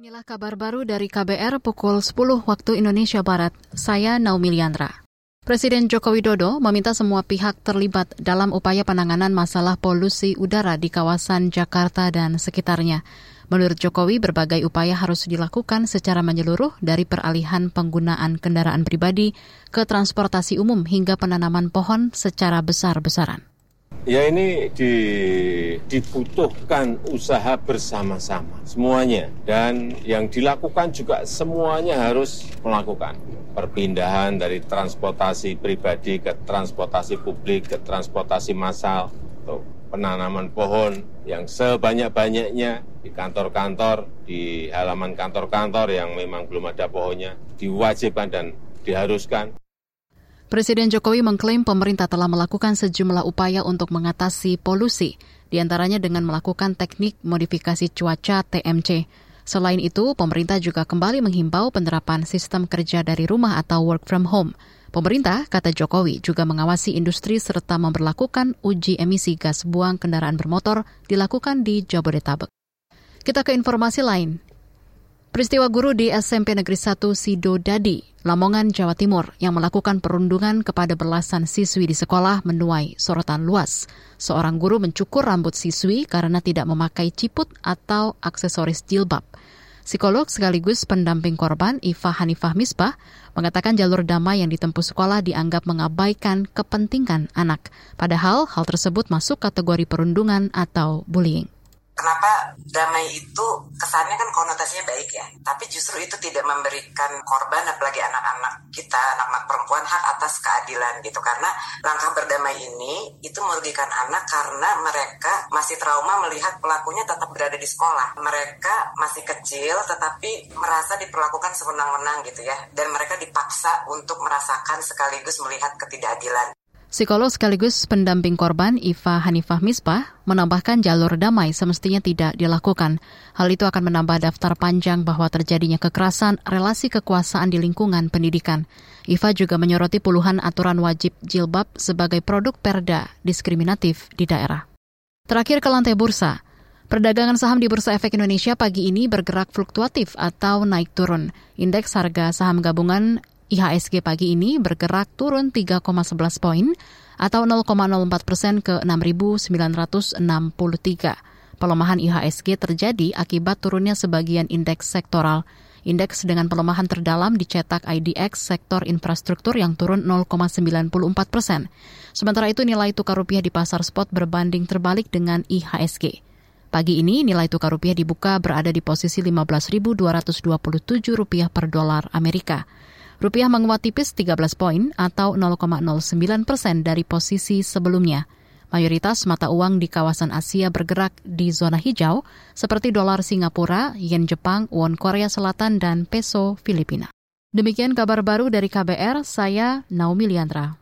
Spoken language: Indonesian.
Inilah kabar baru dari KBR pukul 10 waktu Indonesia Barat. Saya Naomi Liandra. Presiden Joko Widodo meminta semua pihak terlibat dalam upaya penanganan masalah polusi udara di kawasan Jakarta dan sekitarnya. Menurut Jokowi, berbagai upaya harus dilakukan secara menyeluruh dari peralihan penggunaan kendaraan pribadi ke transportasi umum hingga penanaman pohon secara besar-besaran. Ya ini di, dibutuhkan usaha bersama-sama semuanya. Dan yang dilakukan juga semuanya harus melakukan. Perpindahan dari transportasi pribadi ke transportasi publik ke transportasi massal. Atau penanaman pohon yang sebanyak-banyaknya di kantor-kantor, di halaman kantor-kantor yang memang belum ada pohonnya diwajibkan dan diharuskan. Presiden Jokowi mengklaim pemerintah telah melakukan sejumlah upaya untuk mengatasi polusi, di antaranya dengan melakukan teknik modifikasi cuaca TMC. Selain itu, pemerintah juga kembali menghimbau penerapan sistem kerja dari rumah atau work from home. Pemerintah, kata Jokowi, juga mengawasi industri serta memperlakukan uji emisi gas buang kendaraan bermotor dilakukan di Jabodetabek. Kita ke informasi lain. Peristiwa guru di SMP Negeri 1 Sido Dadi, Lamongan, Jawa Timur yang melakukan perundungan kepada belasan siswi di sekolah menuai sorotan luas. Seorang guru mencukur rambut siswi karena tidak memakai ciput atau aksesoris jilbab. Psikolog sekaligus pendamping korban Iva Hanifah Misbah mengatakan jalur damai yang ditempuh sekolah dianggap mengabaikan kepentingan anak. Padahal hal tersebut masuk kategori perundungan atau bullying kenapa damai itu kesannya kan konotasinya baik ya, tapi justru itu tidak memberikan korban apalagi anak-anak kita, anak-anak perempuan hak atas keadilan gitu karena langkah berdamai ini itu merugikan anak karena mereka masih trauma melihat pelakunya tetap berada di sekolah. Mereka masih kecil tetapi merasa diperlakukan sewenang-wenang gitu ya dan mereka dipaksa untuk merasakan sekaligus melihat ketidakadilan. Psikolog sekaligus pendamping korban Iva Hanifah Misbah menambahkan jalur damai semestinya tidak dilakukan. Hal itu akan menambah daftar panjang bahwa terjadinya kekerasan relasi kekuasaan di lingkungan pendidikan. Iva juga menyoroti puluhan aturan wajib jilbab sebagai produk perda diskriminatif di daerah. Terakhir ke lantai bursa. Perdagangan saham di Bursa Efek Indonesia pagi ini bergerak fluktuatif atau naik turun. Indeks harga saham gabungan IHSG pagi ini bergerak turun 3,11 poin atau 0,04 persen ke 6.963. Pelemahan IHSG terjadi akibat turunnya sebagian indeks sektoral. Indeks dengan pelemahan terdalam dicetak IDX sektor infrastruktur yang turun 0,94 persen. Sementara itu nilai tukar rupiah di pasar spot berbanding terbalik dengan IHSG. Pagi ini nilai tukar rupiah dibuka berada di posisi 15.227 rupiah per dolar Amerika. Rupiah menguat tipis 13 poin atau 0,09 persen dari posisi sebelumnya. Mayoritas mata uang di kawasan Asia bergerak di zona hijau seperti dolar Singapura, yen Jepang, won Korea Selatan, dan peso Filipina. Demikian kabar baru dari KBR, saya Naomi Liandra.